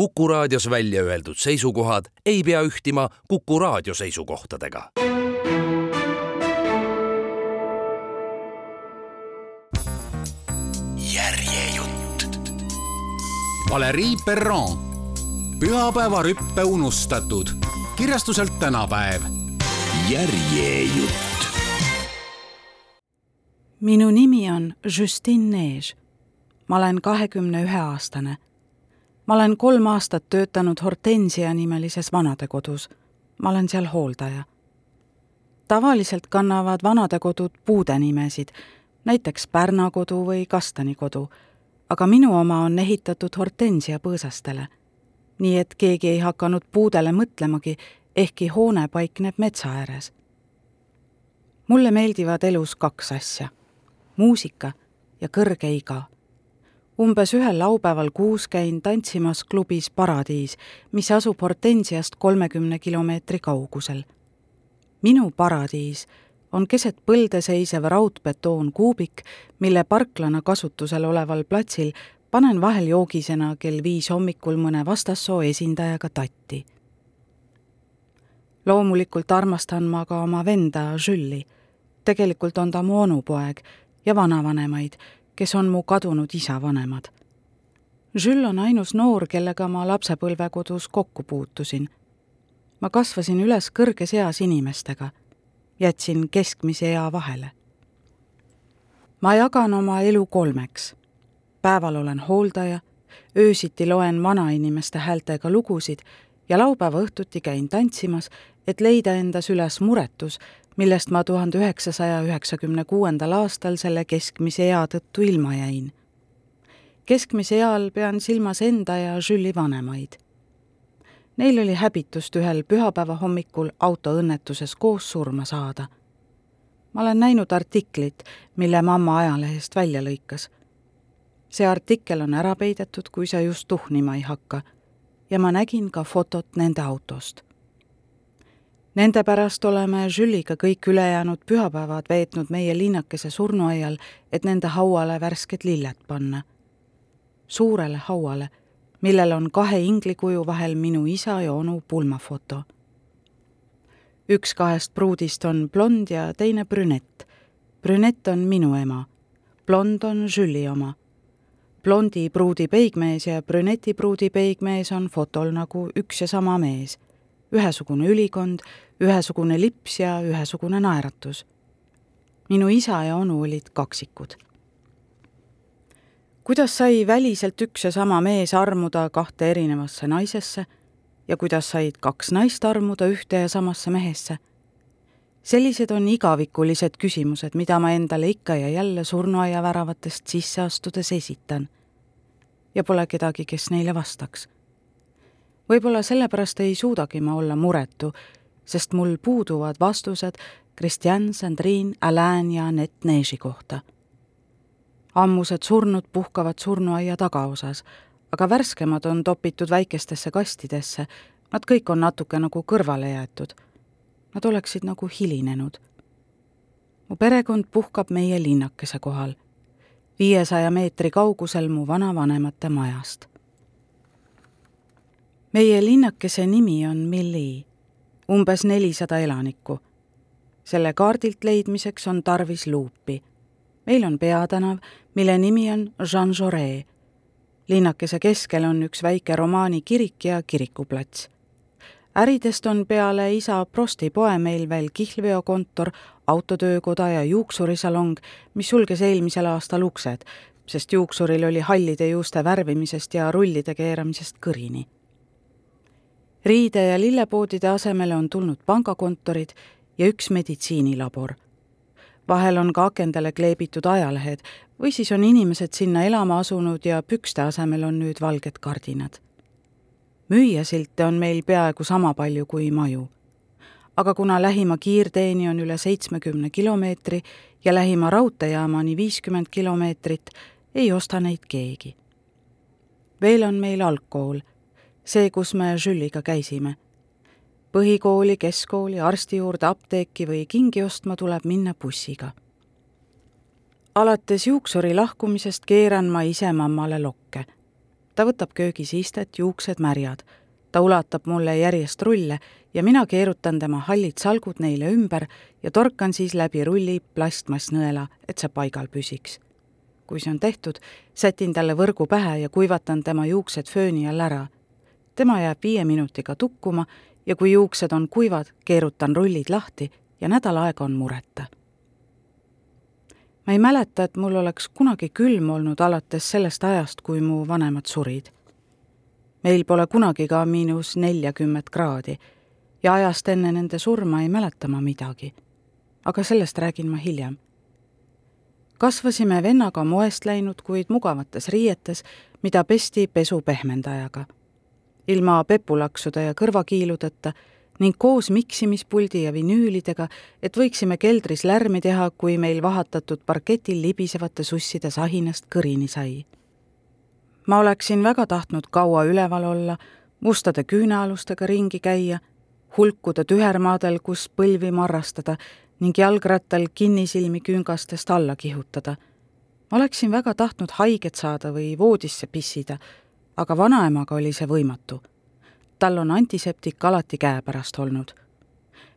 Kuku raadios välja öeldud seisukohad ei pea ühtima Kuku raadio seisukohtadega. järjejutt. Valerii Perron, pühapäevarüppe unustatud, kirjastuselt tänapäev. järjejutt. minu nimi on Justine Než. ma olen kahekümne ühe aastane ma olen kolm aastat töötanud Hortensia nimelises vanadekodus. ma olen seal hooldaja. tavaliselt kannavad vanadekodud puude nimesid, näiteks Pärna kodu või Kastani kodu, aga minu oma on ehitatud Hortensia põõsastele. nii et keegi ei hakanud puudele mõtlemagi, ehkki hoone paikneb metsa ääres. mulle meeldivad elus kaks asja, muusika ja kõrge iga umbes ühel laupäeval kuus käin tantsimas klubis Paradiis, mis asub Hortensiast kolmekümne kilomeetri kaugusel. minu paradiis on keset põlde seisev raudbetoonkuubik, mille parklana kasutusel oleval platsil panen vahel joogisena kell viis hommikul mõne vastassoo esindajaga tatti. loomulikult armastan ma ka oma venda Jülli. tegelikult on ta mu onupoeg ja vanavanemaid kes on mu kadunud isa vanemad. Jules on ainus noor, kellega ma lapsepõlvekodus kokku puutusin. ma kasvasin üles kõrges eas inimestega, jätsin keskmise ea vahele. ma jagan oma elu kolmeks. päeval olen hooldaja, öösiti loen vanainimeste häältega lugusid ja laupäeva õhtuti käin tantsimas, et leida endas üles muretus, millest ma tuhande üheksasaja üheksakümne kuuendal aastal selle keskmise ea tõttu ilma jäin. keskmise eal pean silmas enda ja Jüli vanemaid. Neil oli häbitust ühel pühapäeva hommikul autoõnnetuses koos surma saada. ma olen näinud artiklit, mille mamma ajalehest välja lõikas. see artikkel on ära peidetud, kui sa just tuhnima ei hakka ja ma nägin ka fotot nende autost Nende pärast oleme Jüliga kõik ülejäänud pühapäevad veetnud meie linnakese surnuaial, et nende hauale värsked lilled panna. suurele hauale, millel on kahe inglikuju vahel minu isa ja onu pulmafoto. üks kahest pruudist on blond ja teine brünett. brünett on minu ema, blond on Jüli oma. blondi pruudi peigmees ja brüneti pruudi peigmees on fotol nagu üks ja sama mees ühesugune ülikond, ühesugune lips ja ühesugune naeratus. minu isa ja onu olid kaksikud. kuidas sai väliselt üks ja sama mees armuda kahte erinevasse naisesse ja kuidas said kaks naist armuda ühte ja samasse mehesse? sellised on igavikulised küsimused, mida ma endale ikka ja jälle surnuaia väravatest sisse astudes esitan. ja pole kedagi, kes neile vastaks võib-olla sellepärast ei suudagi ma olla muretu, sest mul puuduvad vastused Christian, Sandrine, Alain ja Anett Neži kohta. ammused surnud puhkavad surnuaia tagaosas, aga värskemad on topitud väikestesse kastidesse, nad kõik on natuke nagu kõrvale jäetud. Nad oleksid nagu hilinenud. mu perekond puhkab meie linnakese kohal, viiesaja meetri kaugusel mu vanavanemate majast meie linnakese nimi on Milli, umbes nelisada elanikku. selle kaardilt leidmiseks on tarvis luupi. meil on peatänav, mille nimi on Jean Jaurès. linnakese keskel on üks väike romaani kirik ja kirikuplats. äridest on peale isa Prosti poe meil veel kihlveokontor, autotöökoda ja juuksurisalong, mis sulges eelmisel aastal uksed, sest juuksuril oli hallide juuste värvimisest ja rullide keeramisest kõrini riide- ja lillepoodide asemele on tulnud pangakontorid ja üks meditsiinilabor. vahel on ka akendele kleebitud ajalehed või siis on inimesed sinna elama asunud ja pükste asemel on nüüd valged kardinad. müüjasilte on meil peaaegu sama palju kui maju. aga kuna lähima kiirteeni on üle seitsmekümne kilomeetri ja lähima raudteejaamani viiskümmend kilomeetrit, ei osta neid keegi. veel on meil algkool see, kus me Jüliga käisime. põhikooli, keskkooli, arsti juurde, apteeki või kingi ostma tuleb minna bussiga. alates juuksuri lahkumisest keeran ma ise mammale lokke. ta võtab köögis istet, juuksed märjad. ta ulatab mulle järjest rulle ja mina keerutan tema hallid salgud neile ümber ja torkan siis läbi rulli plastmassnõela, et see paigal püsiks. kui see on tehtud, sätin talle võrgu pähe ja kuivatan tema juuksed fööni all ära. Tema jääb viie minutiga tukkuma ja kui juuksed on kuivad, keerutan rullid lahti ja nädal aega on mureta. ma ei mäleta, et mul oleks kunagi külm olnud alates sellest ajast, kui mu vanemad surid. meil pole kunagi ka miinus neljakümmet kraadi ja ajast enne nende surma ei mäleta ma midagi. aga sellest räägin ma hiljem. kasvasime vennaga moest läinud, kuid mugavates riietes, mida pesti pesupehmendajaga. Ilma pepulaksude ja kõrvakiiludeta ning koos miksimispuldi ja vinüülidega, et võiksime keldris lärmi teha, kui meil vahatatud parketil libisevate susside sahinast kõrini sai. ma oleksin väga tahtnud kaua üleval olla, mustade küünealustega ringi käia hulkuda tühermaadel, kus põlvi marrastada ning jalgrattal kinnisilmi küngastest alla kihutada. oleksin väga tahtnud haiget saada või voodisse pissida, aga vanaemaga oli see võimatu. tal on antiseptik alati käepärast olnud.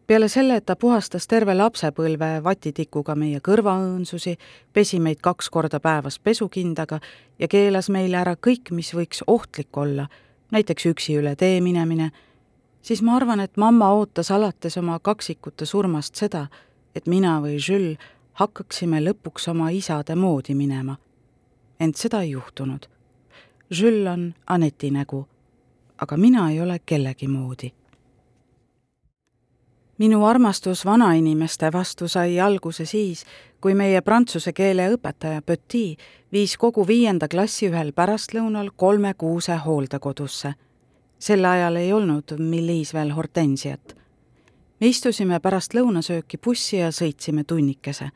peale selle, et ta puhastas terve lapsepõlve vatitikuga meie kõrvaõõnsusi, pesi meid kaks korda päevas pesukindaga ja keelas meile ära kõik, mis võiks ohtlik olla, näiteks üksi üle tee minemine siis ma arvan, et mamma ootas alates oma kaksikute surmast seda, et mina või Jules hakkaksime lõpuks oma isade moodi minema. ent seda ei juhtunud. Jules on Aneti nägu, aga mina ei ole kellegi moodi. minu armastus vanainimeste vastu sai alguse siis, kui meie prantsuse keele õpetaja Petit viis kogu viienda klassi ühel pärastlõunal kolme kuuse hooldekodusse sel ajal ei olnud Millis veel hortensiat. me istusime pärast lõunasööki bussi ja sõitsime tunnikese.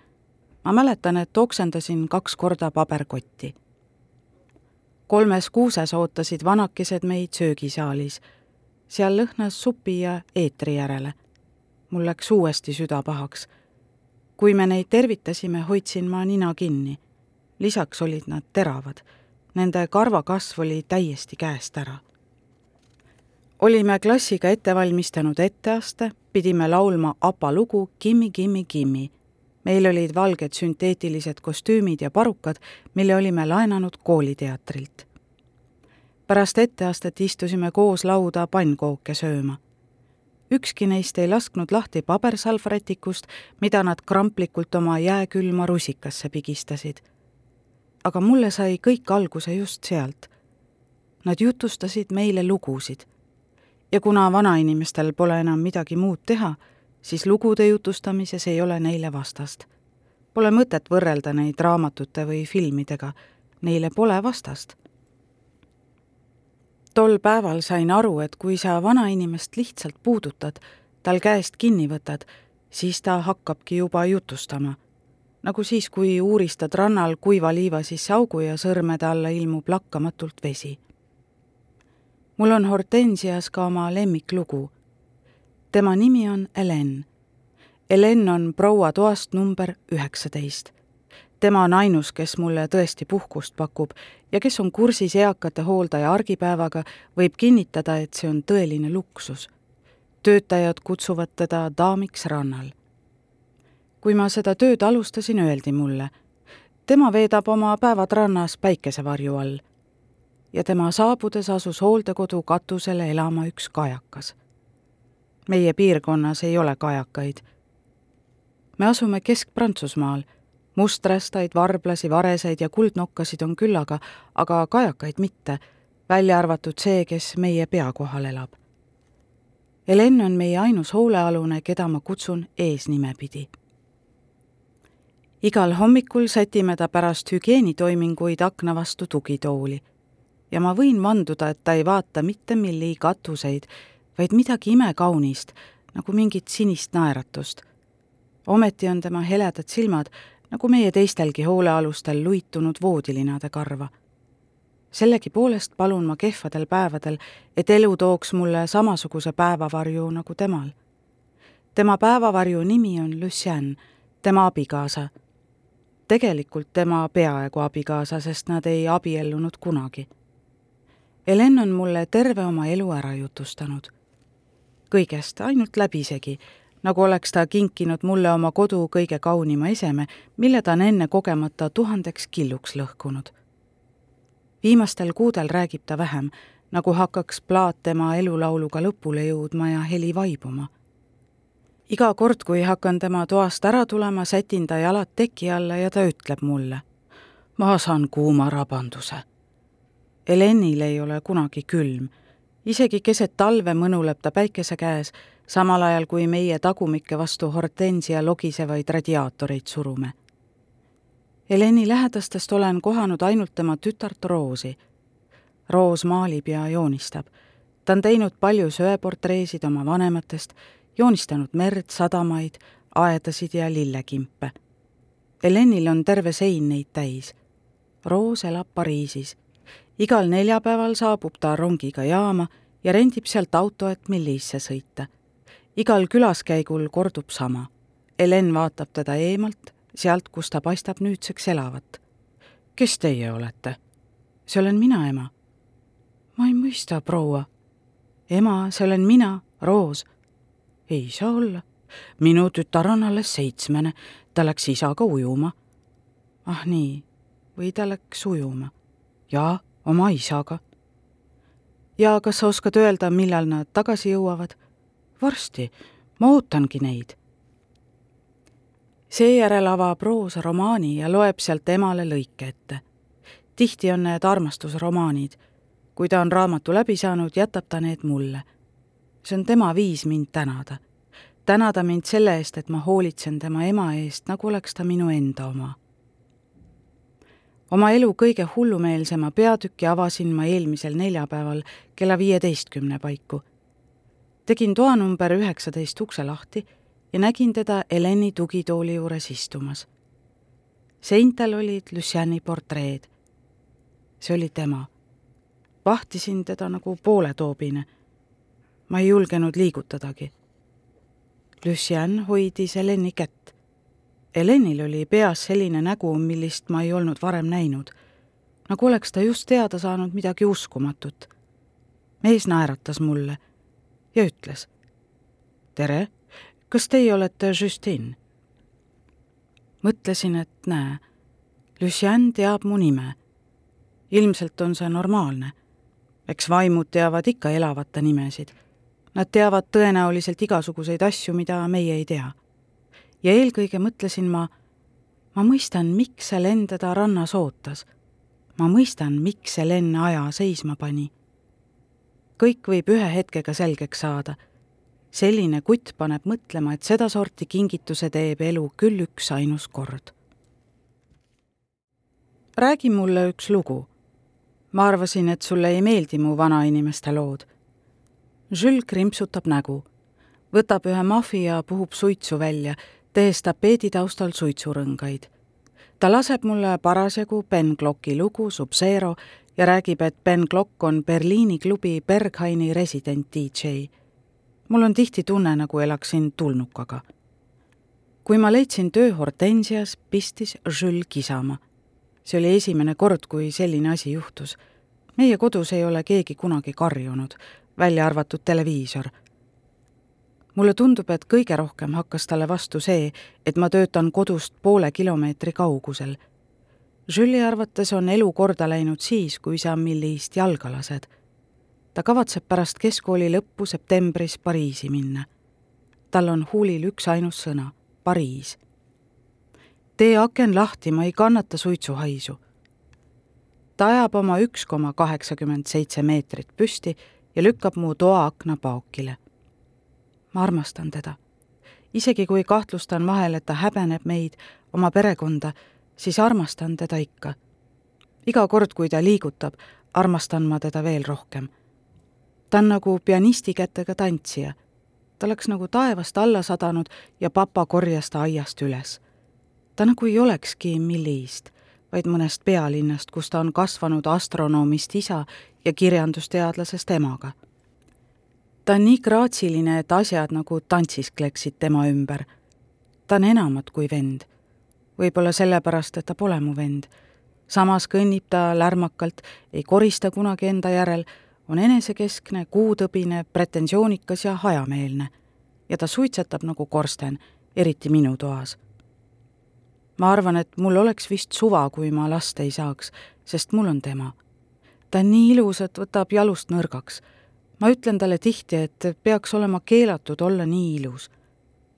ma mäletan, et oksendasin kaks korda paberkotti. Kolmes kuuses ootasid vanakesed meid söögisaalis. seal lõhnas supi ja eetri järele. mul läks uuesti süda pahaks. kui me neid tervitasime, hoidsin ma nina kinni. lisaks olid nad teravad. Nende karvakasv oli täiesti käest ära olime klassiga ette valmistanud etteaste, pidime laulma APA lugu Kimmi, Kimmi, Kimmi. Meil olid valged sünteetilised kostüümid ja parukad, mille olime laenanud kooliteatrilt. pärast etteastet istusime koos lauda pannkooke sööma. ükski neist ei lasknud lahti pabersalvrätikust, mida nad kramplikult oma jääkülma rusikasse pigistasid. aga mulle sai kõik alguse just sealt. Nad jutustasid meile lugusid ja kuna vanainimestel pole enam midagi muud teha, siis lugude jutustamises ei ole neile vastast. Pole mõtet võrrelda neid raamatute või filmidega, neile pole vastast. tol päeval sain aru, et kui sa vanainimest lihtsalt puudutad, tal käest kinni võtad, siis ta hakkabki juba jutustama. nagu siis, kui uuristad rannal kuiva liiva sisse augu ja sõrmede alla ilmub lakkamatult vesi mul on Hortensias ka oma lemmiklugu. Tema nimi on Helen. Helen on proua toast number üheksateist. tema on ainus, kes mulle tõesti puhkust pakub ja kes on kursis eakate hooldaja argipäevaga, võib kinnitada, et see on tõeline luksus. töötajad kutsuvad teda daamiks rannal. kui ma seda tööd alustasin, öeldi mulle, tema veedab oma päevad rannas päikesevarju all ja tema saabudes asus hooldekodu katusele elama üks kajakas. Meie piirkonnas ei ole kajakaid. me asume Kesk-Prantsusmaal, musträstaid, varblasi, vareseid ja kuldnokkasid on küllaga, aga kajakaid mitte, välja arvatud see, kes meie pea kohal elab. Helen on meie ainus hoolealune, keda ma kutsun eesnimepidi igal hommikul sätime ta pärast hügieenitoiminguid akna vastu tugitooli ja ma võin vanduda, et ta ei vaata mitte milli katuseid, vaid midagi imekaunist, nagu mingit sinist naeratust. ometi on tema heledad silmad, nagu meie teistelgi hoolealustel luitunud voodilinade karva. sellegipoolest palun ma kehvadel päevadel, et elu tooks mulle samasuguse päevavarju nagu temal. tema päevavarju nimi on Lucien, tema abikaasa. tegelikult tema peaaegu abikaasa, sest nad ei abiellunud kunagi Helen on mulle terve oma elu ära jutustanud. Kõigest ainult läbisegi, nagu oleks ta kinkinud mulle oma kodu kõige kaunima eseme, mille ta on enne kogemata tuhandeks killuks lõhkunud. viimastel kuudel räägib ta vähem, nagu hakkaks plaat tema elulauluga lõpule jõudma ja heli vaibuma iga kord, kui hakkan tema toast ära tulema, sätin ta jalad teki alla ja ta ütleb mulle. ma saan kuuma rabanduse. Helenil ei ole kunagi külm. Isegi keset talve mõnuleb ta päikese käes, samal ajal kui meie tagumikke vastu hortensia logisevaid radiaatoreid surume. Heleni lähedastest olen kohanud ainult tema tütart Roosi. Roos maalib ja joonistab. ta on teinud palju söeportreesid oma vanematest joonistanud merd, sadamaid, aedasid ja lillekimpe. Helenil on terve sein neid täis. Roos elab Pariisis. Igal neljapäeval saabub ta rongiga jaama ja rendib sealt auto, et Millisse sõita. igal külaskäigul kordub sama. Helen vaatab teda eemalt, sealt, kus ta paistab nüüdseks elavat. kes teie olete? see olen mina, ema. ma ei mõista, proua. ema, see olen mina, Roos ei saa olla. minu tütar on alles seitsmene, ta läks isaga ujuma. ah nii, või ta läks ujuma? jaa, oma isaga. ja kas sa oskad öelda, millal nad tagasi jõuavad? varsti, ma ootangi neid. seejärel avab Roos romaani ja loeb sealt emale lõike ette. tihti on need armastusromaanid. kui ta on raamatu läbi saanud, jätab ta need mulle see on tema viis mind tänada. tänada mind selle eest, et ma hoolitsen tema ema eest, nagu oleks ta minu enda oma. Oma elu kõige hullumeelsema peatüki avasin ma eelmisel neljapäeval kella viieteistkümne paiku. tegin toa number üheksateist ukse lahti ja nägin teda Heleni tugitooli juures istumas. seintel olid Luciani portreed. see oli tema. vahtisin teda nagu pooletoobine ma ei julgenud liigutadagi. Lucien hoidis Heleni kätt. Helenil oli peas selline nägu, millist ma ei olnud varem näinud. nagu oleks ta just teada saanud midagi uskumatut. mees naeratas mulle ja ütles. tere, kas teie olete Justine? mõtlesin, et näe, Lucien teab mu nime. ilmselt on see normaalne. eks vaimud teavad ikka elavate nimesid Nad teavad tõenäoliselt igasuguseid asju, mida meie ei tea. Ja eelkõige mõtlesin ma, ma mõistan, miks see len teda rannas ootas. ma mõistan, miks see len aja seisma pani. kõik võib ühe hetkega selgeks saada. selline kutt paneb mõtlema, et sedasorti kingituse teeb elu küll üksainus kord. räägi mulle üks lugu. ma arvasin, et sulle ei meeldi mu vanainimeste lood Jules krimpsutab nägu, võtab ühe mahvi ja puhub suitsu välja, tehes tapeedi taustal suitsurõngaid. ta laseb mulle parasjagu Ben Glocki lugu Sub-Zero ja räägib, et Ben Glock on Berliini klubi Berghaini resident DJ. mul on tihti tunne, nagu elaksin tulnukaga. kui ma leidsin töö Hortensias, pistis Jules kisama. see oli esimene kord, kui selline asi juhtus. meie kodus ei ole keegi kunagi karjunud välja arvatud televiisor. Mulle tundub, et kõige rohkem hakkas talle vastu see, et ma töötan kodust poole kilomeetri kaugusel. Julie arvates on elu korda läinud siis, kui sa Millist jalga lased. ta kavatseb pärast keskkooli lõppu septembris Pariisi minna. tal on huulil üksainus sõna, Pariis. tee aken lahti, ma ei kannata suitsuhaisu ta ajab oma üks koma kaheksakümmend seitse meetrit püsti ja lükkab mu toaakna paokile. Ma armastan teda. isegi kui kahtlustan vahel, et ta häbeneb meid, oma perekonda, siis armastan teda ikka. iga kord, kui ta liigutab, armastan ma teda veel rohkem. ta on nagu pianisti kätega tantsija. ta oleks nagu taevast alla sadanud ja papa korjas ta aiast üles. ta nagu ei olekski Millist vaid mõnest pealinnast, kus ta on kasvanud astronoomist isa ja kirjandusteadlasest emaga. Ta on nii graatsiline, et asjad nagu tantsiskleksid tema ümber. ta on enamat kui vend. võib-olla sellepärast, et ta pole mu vend. samas kõnnib ta lärmakalt, ei korista kunagi enda järel, on enesekeskne, kuutõbine, pretensioonikas ja hajameelne. ja ta suitsetab nagu korsten, eriti minu toas. ma arvan, et mul oleks vist suva, kui ma last ei saaks, sest mul on tema. ta on nii ilus, et võtab jalust nõrgaks. Ma ütlen talle tihti, et peaks olema keelatud olla nii ilus.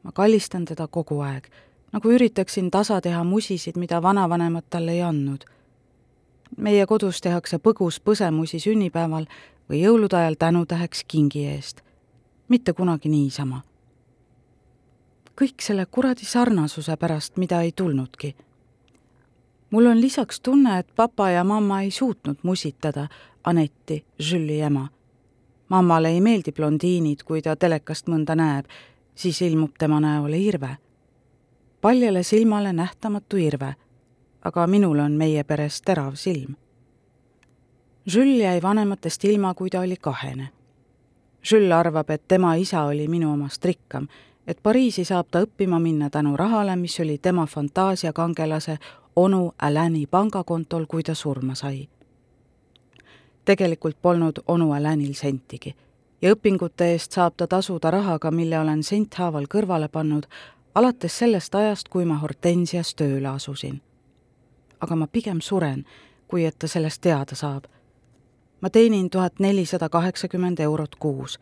ma kallistan teda kogu aeg, nagu üritaksin tasa teha musisid, mida vanavanemad talle ei andnud meie kodus tehakse põgus põsemusi sünnipäeval või jõulude ajal tänutäheks kingi eest. mitte kunagi niisama. kõik selle kuradi sarnasuse pärast, mida ei tulnudki. mul on lisaks tunne, et papa ja mamma ei suutnud musitada Anetti, Jüli ema. Mammale ei meeldi blondiinid, kui ta telekast mõnda näeb, siis ilmub tema näole irve. paljale silmale nähtamatu irve aga minul on meie peres terav silm. Jules jäi vanematest ilma, kui ta oli kahene. Jules arvab, et tema isa oli minu omast rikkam, et Pariisi saab ta õppima minna tänu rahale, mis oli tema fantaasiakangelase onu Alani pangakontol, kui ta surma sai. Tegelikult polnud onu Alanil sentigi ja õpingute eest saab ta tasuda rahaga, mille olen senthaaval kõrvale pannud, alates sellest ajast, kui ma Hortensias tööle asusin aga ma pigem suren, kui et ta sellest teada saab. ma teenin tuhat nelisada kaheksakümmend eurot kuus.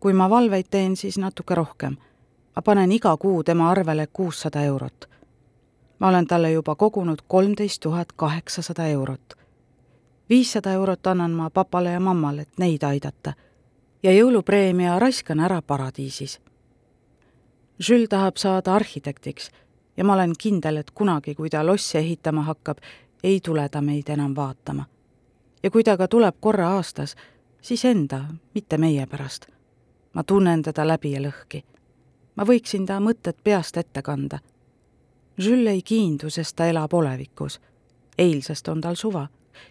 kui ma valveid teen, siis natuke rohkem. ma panen iga kuu tema arvele kuussada eurot. ma olen talle juba kogunud kolmteist tuhat kaheksasada eurot. Viissada eurot annan ma papale ja mammale, et neid aidata. ja jõulupreemia raiskan ära paradiisis Jules tahab saada arhitektiks ja ma olen kindel, et kunagi, kui ta lossi ehitama hakkab, ei tule ta meid enam vaatama. ja kui ta ka tuleb korra aastas, siis enda, mitte meie pärast. ma tunnen teda läbi ja lõhki. ma võiksin ta mõtted peast ette kanda. Jules ei kiindu, sest ta elab olevikus. eilsest on tal suva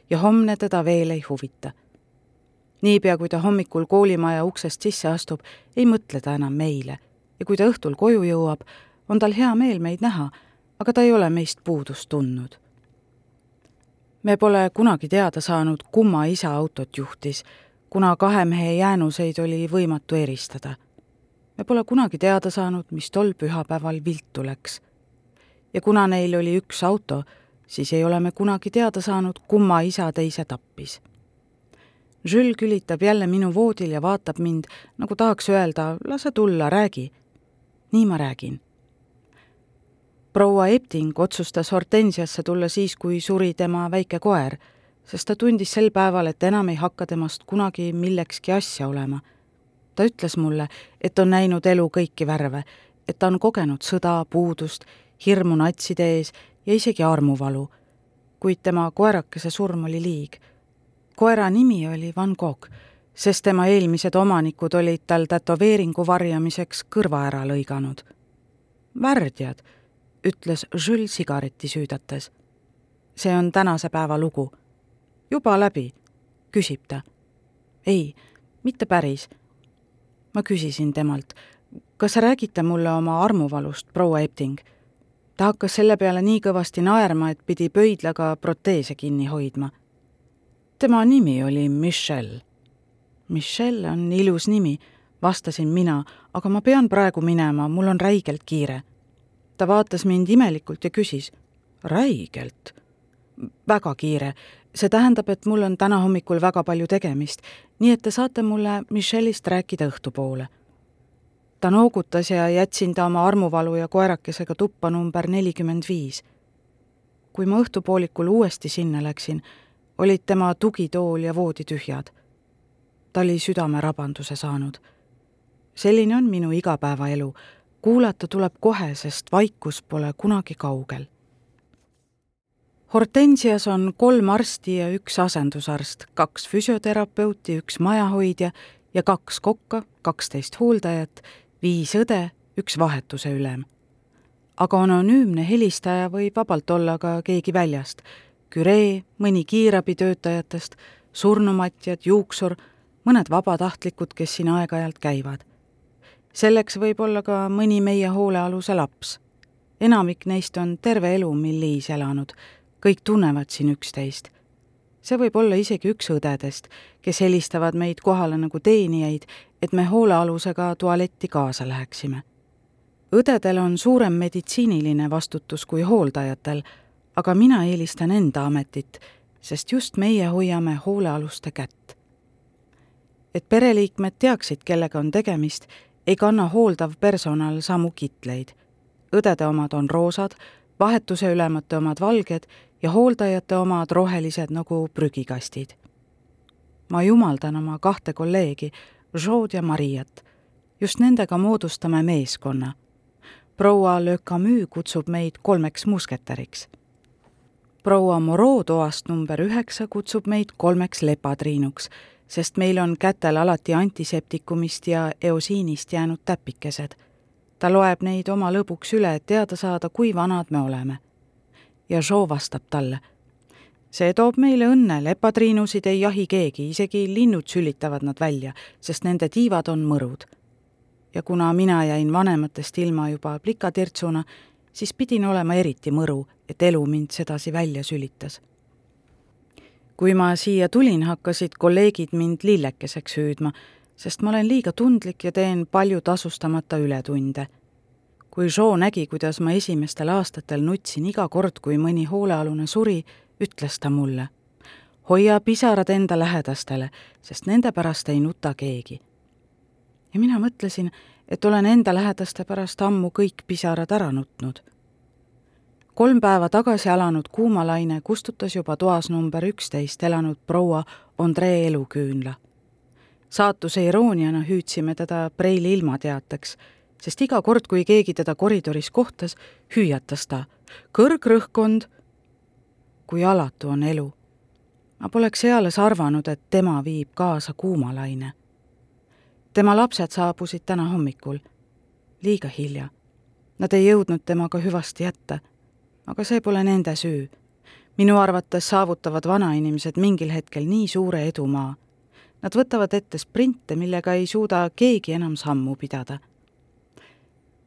ja homne teda veel ei huvita. niipea, kui ta hommikul koolimaja uksest sisse astub, ei mõtle ta enam meile ja kui ta õhtul koju jõuab, on tal hea meel meid näha, aga ta ei ole meist puudust tundnud. me pole kunagi teada saanud, kumma isa autot juhtis, kuna kahe mehe jäänuseid oli võimatu eristada. me pole kunagi teada saanud, mis tol pühapäeval viltu läks. ja kuna neil oli üks auto, siis ei ole me kunagi teada saanud, kumma isa teise tappis Jules külitab jälle minu voodil ja vaatab mind, nagu tahaks öelda, lase tulla, räägi. nii ma räägin proua Epting otsustas Hortensiasse tulla siis, kui suri tema väike koer, sest ta tundis sel päeval, et enam ei hakka temast kunagi millekski asja olema. ta ütles mulle, et on näinud elu kõiki värve, et ta on kogenud sõda, puudust, hirmu natside ees ja isegi armuvalu. kuid tema koerakese surm oli liig. koera nimi oli Van Gogh, sest tema eelmised omanikud olid tal tätoveeringu varjamiseks kõrva ära lõiganud. värdjad ütles Jules sigareti süüdates. see on tänase päeva lugu. juba läbi, küsib ta. ei, mitte päris. ma küsisin temalt, kas räägite mulle oma armuvalust, proua Epting? Ta hakkas selle peale nii kõvasti naerma, et pidi pöidlaga proteese kinni hoidma. tema nimi oli Michelle. Michelle on ilus nimi, vastasin mina, aga ma pean praegu minema, mul on räigelt kiire ta vaatas mind imelikult ja küsis. räigelt? väga kiire. see tähendab, et mul on täna hommikul väga palju tegemist, nii et te saate mulle Michelle'ist rääkida õhtupoole. Ta noogutas ja jätsin ta oma armuvalu ja koerakesega tuppa number nelikümmend viis. kui ma õhtupoolikul uuesti sinna läksin, olid tema tugitool ja voodi tühjad. ta oli südamerabanduse saanud. selline on minu igapäevaelu kuulata tuleb kohe, sest vaikus pole kunagi kaugel. Hortensias on kolm arsti ja üks asendusarst, kaks füsioterapeuti, üks majahoidja ja kaks kokka, kaksteist hooldajat, viis õde, üks vahetuse ülem. aga anonüümne helistaja võib vabalt olla ka keegi väljast, küree, mõni kiirabitöötajatest, surnumatjad, juuksur, mõned vabatahtlikud, kes siin aeg-ajalt käivad selleks võib olla ka mõni meie hoolealuse laps. enamik neist on terve elu Millis elanud, kõik tunnevad siin üksteist. See võib olla isegi üks õdedest, kes helistavad meid kohale nagu teenijaid, et me hoolealusega tualetti kaasa läheksime. õdedel on suurem meditsiiniline vastutus kui hooldajatel, aga mina eelistan enda ametit, sest just meie hoiame hoolealuste kätt. et pereliikmed teaksid, kellega on tegemist, ei kanna hooldav personal samu kitleid. õdede omad on roosad, vahetuse ülemate omad valged ja hooldajate omad rohelised nagu prügikastid. ma jumaldan oma kahte kolleegi, Jod ja Mariat. just nendega moodustame meeskonna. proua Le Camus kutsub meid kolmeks musketäriks. proua Moreau toast number üheksa kutsub meid kolmeks lepatriinuks, sest meil on kätel alati antiseptikumist ja eosiinist jäänud täpikesed ta loeb neid oma lõbuks üle, et teada saada, kui vanad me oleme. Ja Jo vastab talle. see toob meile õnne, lepatriinusid ei jahi keegi, isegi linnud sülitavad nad välja, sest nende tiivad on mõrud. ja kuna mina jäin vanematest ilma juba plikatirtsuna, siis pidin olema eriti mõru, et elu mind sedasi välja sülitas kui ma siia tulin, hakkasid kolleegid mind lillekeseks hüüdma sest ma olen liiga tundlik ja teen palju tasustamata ületunde. Kui Jo nägi, kuidas ma esimestel aastatel nutsin iga kord, kui mõni hoolealune suri, ütles ta mulle, hoia pisarad enda lähedastele, sest nende pärast ei nuta keegi. ja mina mõtlesin, et olen enda lähedaste pärast ammu kõik pisarad ära nutnud. kolm päeva tagasi alanud kuumalaine kustutas juba toas number üksteist elanud proua Andree eluküünla saatuse irooniana hüüdsime teda Preili ilmateateks, sest iga kord, kui keegi teda koridoris kohtas, hüüatas ta kõrgrõhkkond. kui alatu on elu. ma poleks eales arvanud, et tema viib kaasa kuumalaine. tema lapsed saabusid täna hommikul, liiga hilja. Nad ei jõudnud temaga hüvasti jätta, aga see pole nende süü minu arvates saavutavad vanainimesed mingil hetkel nii suure edumaa, Nad võtavad ette sprinte, millega ei suuda keegi enam sammu pidada.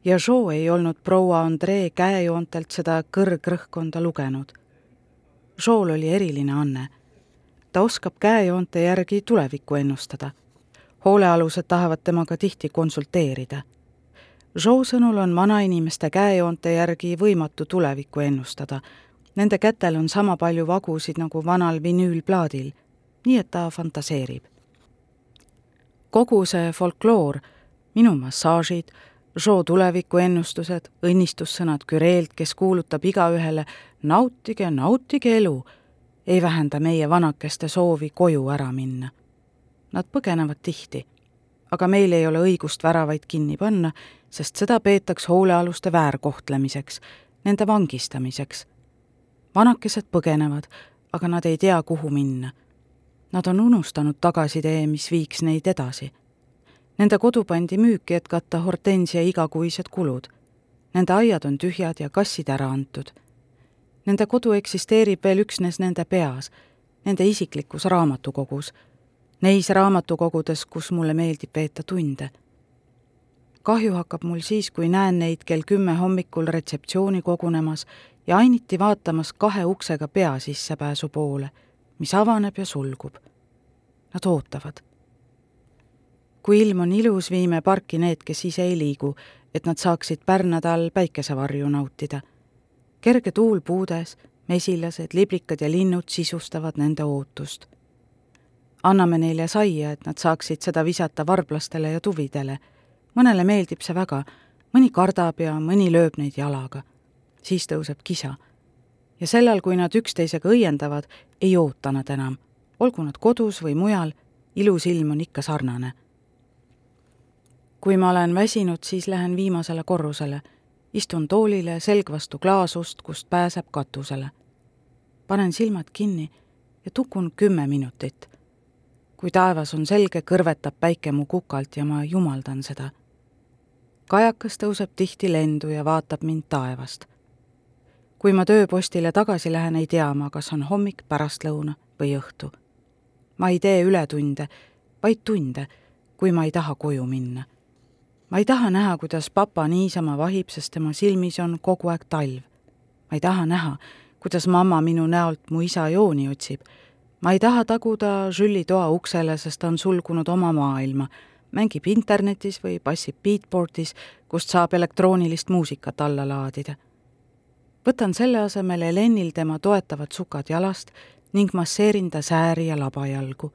Ja Jo ei olnud proua Andree käejoontelt seda kõrgrõhkkonda lugenud. Jool oli eriline anne. ta oskab käejoonte järgi tulevikku ennustada. hoolealused tahavad temaga tihti konsulteerida. Jo sõnul on vanainimeste käejoonte järgi võimatu tulevikku ennustada. Nende kätel on sama palju vagusid nagu vanal vinüülplaadil, nii et ta fantaseerib kogu see folkloor, minu massaažid, Joe tulevikuennustused, õnnistussõnad Küreelt, kes kuulutab igaühele nautige, nautige elu, ei vähenda meie vanakeste soovi koju ära minna. Nad põgenevad tihti, aga meil ei ole õigust väravaid kinni panna, sest seda peetakse hoolealuste väärkohtlemiseks, nende vangistamiseks. vanakesed põgenevad, aga nad ei tea, kuhu minna Nad on unustanud tagasitee, mis viiks neid edasi. Nende kodu pandi müüki, et katta hortensia igakuised kulud. Nende aiad on tühjad ja kassid ära antud. Nende kodu eksisteerib veel üksnes nende peas, nende isiklikus raamatukogus, neis raamatukogudes, kus mulle meeldib veeta tunde. kahju hakkab mul siis, kui näen neid kell kümme hommikul retseptsiooni kogunemas ja ainiti vaatamas kahe uksega pea sissepääsu poole mis avaneb ja sulgub. Nad ootavad. Kui ilm on ilus, viime parki need, kes ise ei liigu, et nad saaksid pärnade päikesevarju nautida. kerge tuul puudes, mesilased, liblikad ja linnud sisustavad nende ootust. anname neile saia, et nad saaksid seda visata varblastele ja tuvidele. mõnele meeldib see väga, mõni kardab ja mõni lööb neid jalaga. siis tõuseb kisa ja sellal, kui nad üksteisega õiendavad, ei oota nad enam. olgu nad kodus või mujal, ilus ilm on ikka sarnane. Kui ma olen väsinud, siis lähen viimasele korrusele, istun toolile selg vastu klaasust, kust pääseb katusele. panen silmad kinni ja tukun kümme minutit. kui taevas on selge, kõrvetab päike mu kukalt ja ma jumaldan seda. kajakas tõuseb tihti lendu ja vaatab mind taevast kui ma tööpostile tagasi lähen, ei tea ma, kas on hommik, pärastlõuna või õhtu. ma ei tee ületunde, vaid tunde, kui ma ei taha koju minna. Ma ei taha näha, kuidas papa niisama vahib, sest tema silmis on kogu aeg talv. ma ei taha näha, kuidas mamma minu näolt mu isa jooni otsib. ma ei taha taguda Jülli toa uksele, sest ta on sulgunud oma maailma, mängib internetis või passib beatboardis, kust saab elektroonilist muusikat alla laadida. võtan selle asemel Helenil tema toetavad sukad jalast ning masseerin ta sääri ja labajalgu.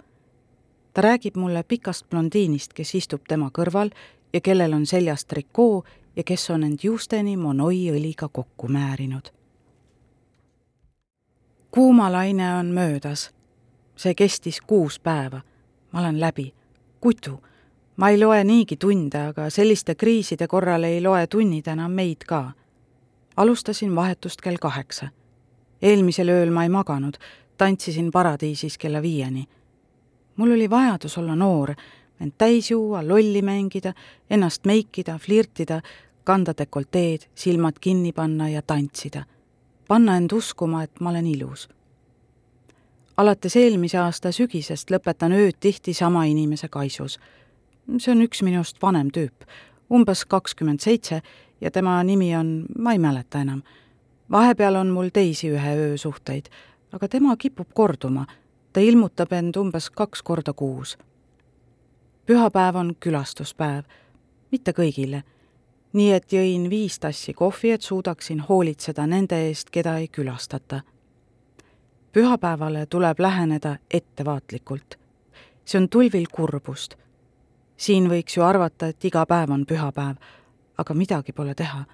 ta räägib mulle pikast blondiinist, kes istub tema kõrval ja kellel on seljas trikoo ja kes on end juusteni Monoi õliga kokku määrinud. kuumalaine on möödas. see kestis kuus päeva. ma olen läbi. kutu. ma ei loe niigi tunde, aga selliste kriiside korral ei loe tunnid enam meid ka. alustasin vahetust kell kaheksa. eelmisel ööl ma ei maganud, tantsisin paradiisis kella viieni. mul oli vajadus olla noor end täis juua, lolli mängida, ennast meikida, flirtida, kanda dekolteed, silmad kinni panna ja tantsida. panna end uskuma, et ma olen ilus. alates eelmise aasta sügisest lõpetan ööd tihti sama inimese kaisus. see on üks minust vanem tüüp, umbes kakskümmend seitse ja tema nimi on, ma ei mäleta enam. vahepeal on mul teisi ühe öö suhteid, aga tema kipub korduma. ta ilmutab end umbes kaks korda kuus pühapäev on külastuspäev, mitte kõigile. nii et jõin viis tassi kohvi, et suudaksin hoolitseda nende eest, keda ei külastata. pühapäevale tuleb läheneda ettevaatlikult. see on tulvil kurbust. siin võiks ju arvata, et iga päev on pühapäev, aga midagi pole teha.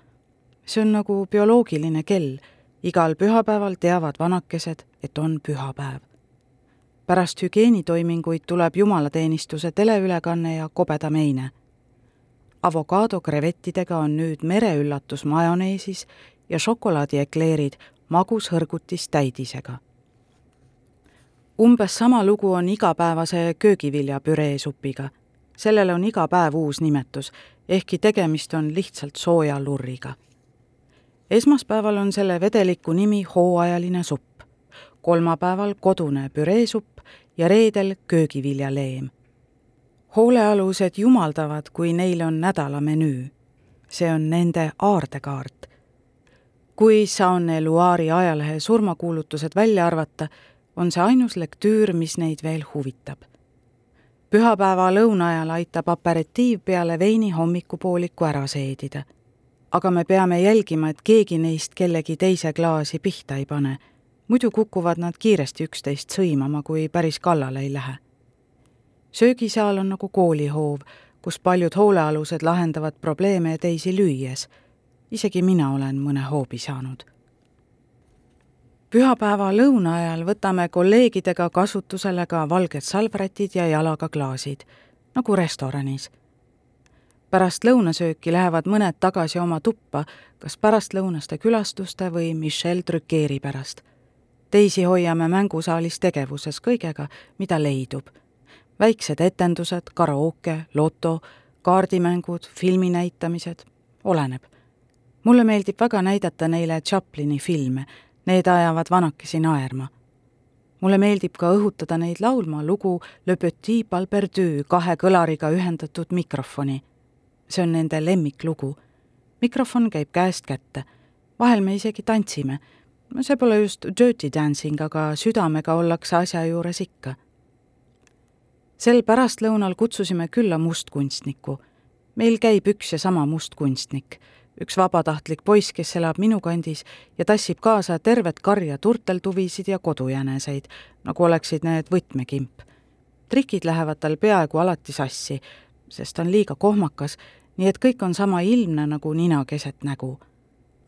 see on nagu bioloogiline kell, igal pühapäeval teavad vanakesed, et on pühapäev pärast hügieenitoiminguid tuleb jumalateenistuse teleülekanne ja kobeda meine. avokaado krevettidega on nüüd mereüllatus majoneesis ja šokolaadiekleerid magushõrgutis täidisega. umbes sama lugu on igapäevase köögiviljapüreesupiga. sellele on iga päev uus nimetus, ehkki tegemist on lihtsalt sooja lurriga. esmaspäeval on selle vedeliku nimi hooajaline supp kolmapäeval kodune püreesupp ja reedel köögiviljaleem. hoolealused jumaldavad, kui neil on nädala menüü. see on nende aardekaart. kui Saone Loire'i ajalehe surmakuulutused välja arvata, on see ainus lektüür, mis neid veel huvitab. pühapäeva lõuna ajal aitab aperitiiv peale veini hommikupooliku ära seedida. aga me peame jälgima, et keegi neist kellegi teise klaasi pihta ei pane muidu kukuvad nad kiiresti üksteist sõimama, kui päris kallale ei lähe. söögisaal on nagu koolihoov, kus paljud hoolealused lahendavad probleeme teisi lüües. isegi mina olen mõne hoobi saanud. pühapäeva lõuna ajal võtame kolleegidega kasutusele ka valged salvrätid ja jalaga klaasid, nagu restoranis pärast lõunasööki lähevad mõned tagasi oma tuppa, kas pärastlõunaste külastuste või Michel Trückeeri pärast teisi hoiame mängusaalis tegevuses kõigega, mida leidub. väiksed etendused, karaoke, loto, kaardimängud, filminäitamised, oleneb. mulle meeldib väga näidata neile Chaplini filme, need ajavad vanakesi naerma. mulle meeldib ka õhutada neid laulma lugu Le Petit Bal Perdu kahe kõlariga ühendatud mikrofoni. see on nende lemmiklugu. mikrofon käib käest kätte. vahel me isegi tantsime see pole just dirty dancing, aga südamega ollakse asja juures ikka. sel pärastlõunal kutsusime külla mustkunstniku. meil käib üks ja sama mustkunstnik, üks vabatahtlik poiss, kes elab minu kandis ja tassib kaasa tervet karja turteltuvisid ja kodujäneseid, nagu oleksid need võtmekimp. trikid lähevad tal peaaegu alati sassi, sest ta on liiga kohmakas, nii et kõik on sama ilmne nagu nina keset nägu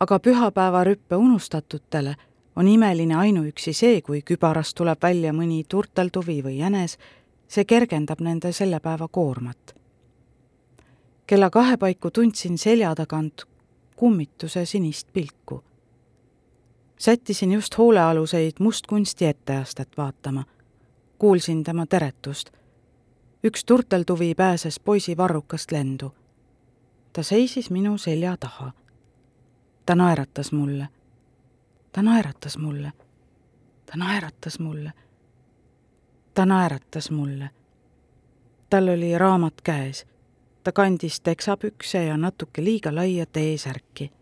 aga pühapäevarüppe unustatutele on imeline ainuüksi see, kui kübarast tuleb välja mõni turteltuvi või jänes, see kergendab nende selle päeva koormat. kella kahe paiku tundsin selja tagant kummituse sinist pilku. sättisin just hoolealuseid mustkunsti etteastet vaatama. kuulsin tema teretust. üks turteltuvi pääses poisi varrukast lendu. ta seisis minu selja taha ta naeratas mulle. ta naeratas mulle. ta naeratas mulle. ta naeratas mulle. tal oli raamat käes. ta kandis teksapükse ja natuke liiga laia T-särki.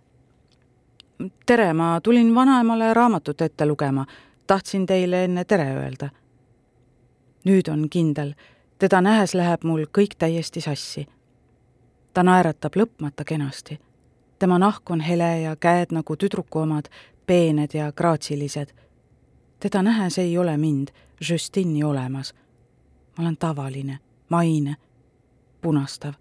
tere, ma tulin vanaemale raamatut ette lugema. tahtsin teile enne tere öelda. nüüd on kindel, teda nähes läheb mul kõik täiesti sassi. ta naeratab lõpmata kenasti. Tema nahk on hele ja käed nagu tüdruku omad, peened ja graatsilised. teda nähes ei ole mind, Justini olemas. ma olen tavaline, maine, punastav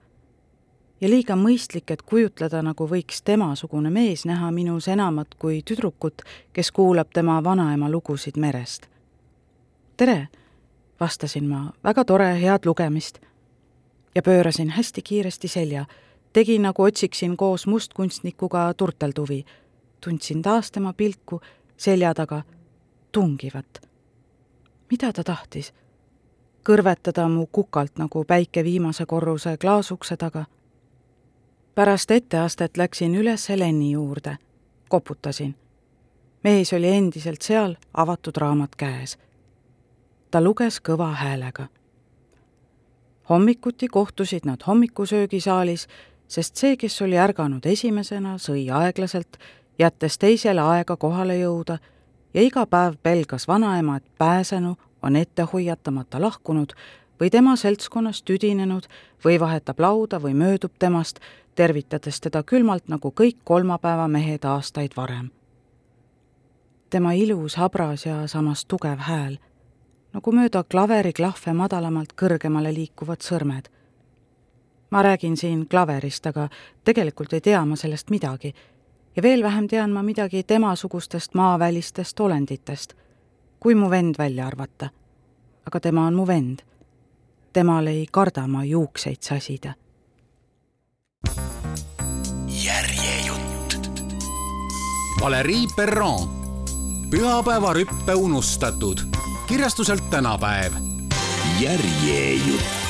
ja liiga mõistlik, et kujutleda, nagu võiks temasugune mees näha minus enamat kui tüdrukut, kes kuulab tema vanaema lugusid merest. tere, vastasin ma, väga tore, head lugemist. ja pöörasin hästi kiiresti selja, tegin nagu otsiksin koos mustkunstnikuga turtelduvi. tundsin taas tema pilku selja taga, tungivat. mida ta tahtis? kõrvetada mu kukalt nagu päike viimase korruse klaasukse taga pärast etteastet läksin üles Heleni juurde, koputasin. mees oli endiselt seal, avatud raamat käes. ta luges kõva häälega. hommikuti kohtusid nad hommikusöögisaalis, sest see, kes oli ärganud esimesena, sõi aeglaselt, jättes teisele aega kohale jõuda ja iga päev pelgas vanaema, et pääsenu on ette hoiatamata lahkunud või tema seltskonnas tüdinenud või vahetab lauda või möödub temast, tervitades teda külmalt nagu kõik kolmapäeva mehed aastaid varem. tema ilus, habras ja samas tugev hääl, nagu mööda klaveriklahve madalamalt kõrgemale liikuvad sõrmed. Ma räägin siin klaverist, aga tegelikult ei tea ma sellest midagi ja veel vähem tean ma midagi temasugustest maavälistest olenditest, kui mu vend välja arvata. aga tema on mu vend. temal ei karda ma juukseid sasida Valerii Perron, pühapäevarüppe unustatud, kirjastuselt tänapäev. järjejutt